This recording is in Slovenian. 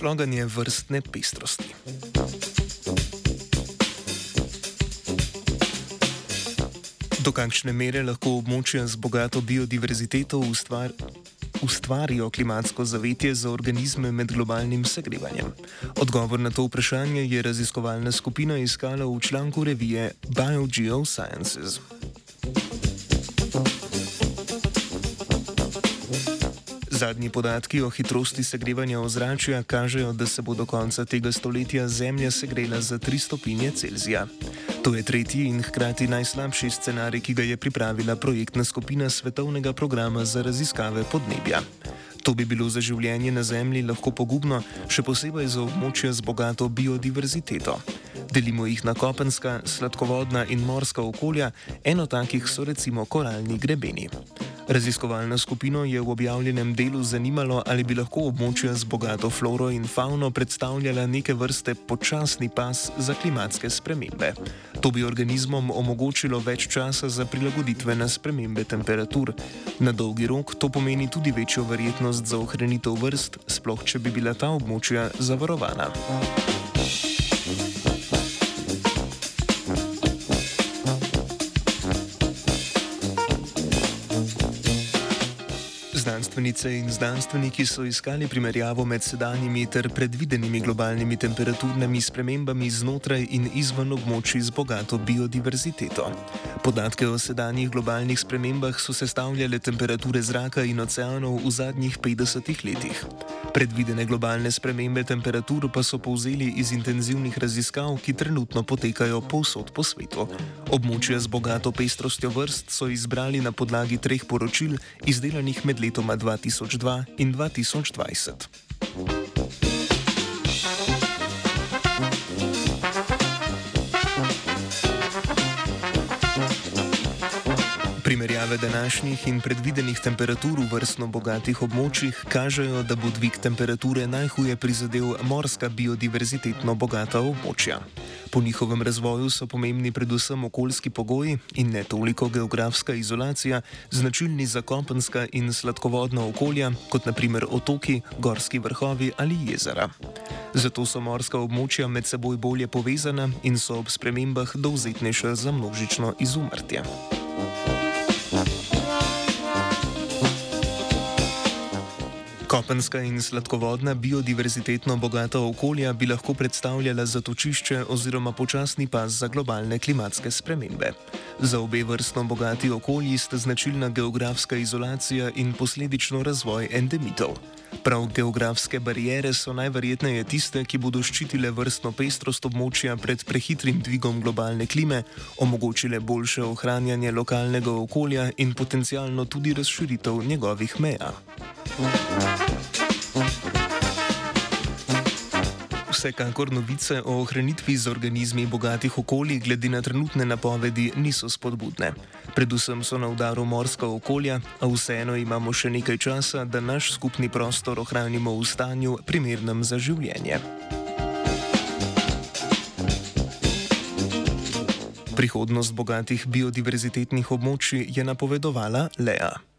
šloganje vrstne pestrosti. Do kakšne mere lahko območja z bogato biodiverziteto ustvar, ustvarijo klimatsko zavetje za organizme med globalnim segrevanjem? Odgovor na to vprašanje je raziskovalna skupina iskala v članku revije BioGeosciences. Zadnji podatki o hitrosti segrevanja ozračja kažejo, da se bo do konca tega stoletja Zemlja segrela za 3 stopinje Celzija. To je tretji in hkrati najslabši scenarij, ki ga je pripravila projektna skupina Svetovnega programa za raziskave podnebja. To bi bilo za življenje na Zemlji lahko pogubno, še posebej za območja z bogato biodiverziteto. Delimo jih na kopenska, sladkovodna in morska okolja, eno takih so recimo koralni grebeni. Raziskovalna skupina je v objavljenem delu zanimalo, ali bi lahko območja z bogato floro in fauno predstavljala neke vrste počasni pas za klimatske spremembe. To bi organizmom omogočilo več časa za prilagoditve na spremembe temperatur. Na dolgi rok to pomeni tudi večjo verjetnost za ohranitev vrst, sploh če bi bila ta območja zavarovana. Znanstvenice in znanstveniki so iskali primerjavo med sedanjimi ter predvidenimi globalnimi temperaturnimi spremembami znotraj in izven območij z bogato biodiverziteto. Podatke o sedanjih globalnih spremembah so sestavljale temperature zraka in oceanov v zadnjih 50 letih. Predvidene globalne spremembe temperatur pa so povzeli iz intenzivnih raziskav, ki trenutno potekajo povsod po svetu. Območja z bogato pestrostjo vrst so izbrali na podlagi treh poročil, izdelanih med letoma 2020. 2002 in 2020. Primerjave današnjih in predvidenih temperatur v vrstno bogatih območjih kažejo, da bo dvig temperature najhuje prizadel morska biodiverzitetno bogata območja. Po njihovem razvoju so pomembni predvsem okoljski pogoji in ne toliko geografska izolacija, značilni za kopenska in sladkovodna okolja, kot naprimer otoki, gorski vrhovi ali jezera. Zato so morska območja med seboj bolje povezana in so ob spremembah dovzetnejša za množično izumrtje. Kopenska in sladkovodna biodiverzitetno bogata okolja bi lahko predstavljala zatočišče oziroma počasni pas za globalne klimatske spremembe. Za obe vrstno bogati okolji sta značilna geografska izolacija in posledično razvoj endemitov. Prav geografske barijere so najverjetneje tiste, ki bodo ščitile vrstno pestrost območja pred prehitrim dvigom globalne klime, omogočile boljše ohranjanje lokalnega okolja in potencialno tudi razširitev njegovih meja. Vsekakor novice o ohranitvi z organizmi bogatih okolij glede na trenutne napovedi niso spodbudne. Predvsem so na udaru morska okolja, a vseeno imamo še nekaj časa, da naš skupni prostor ohranimo v stanju primernem za življenje. Prihodnost bogatih biodiverzitetnih območij je napovedovala Lea.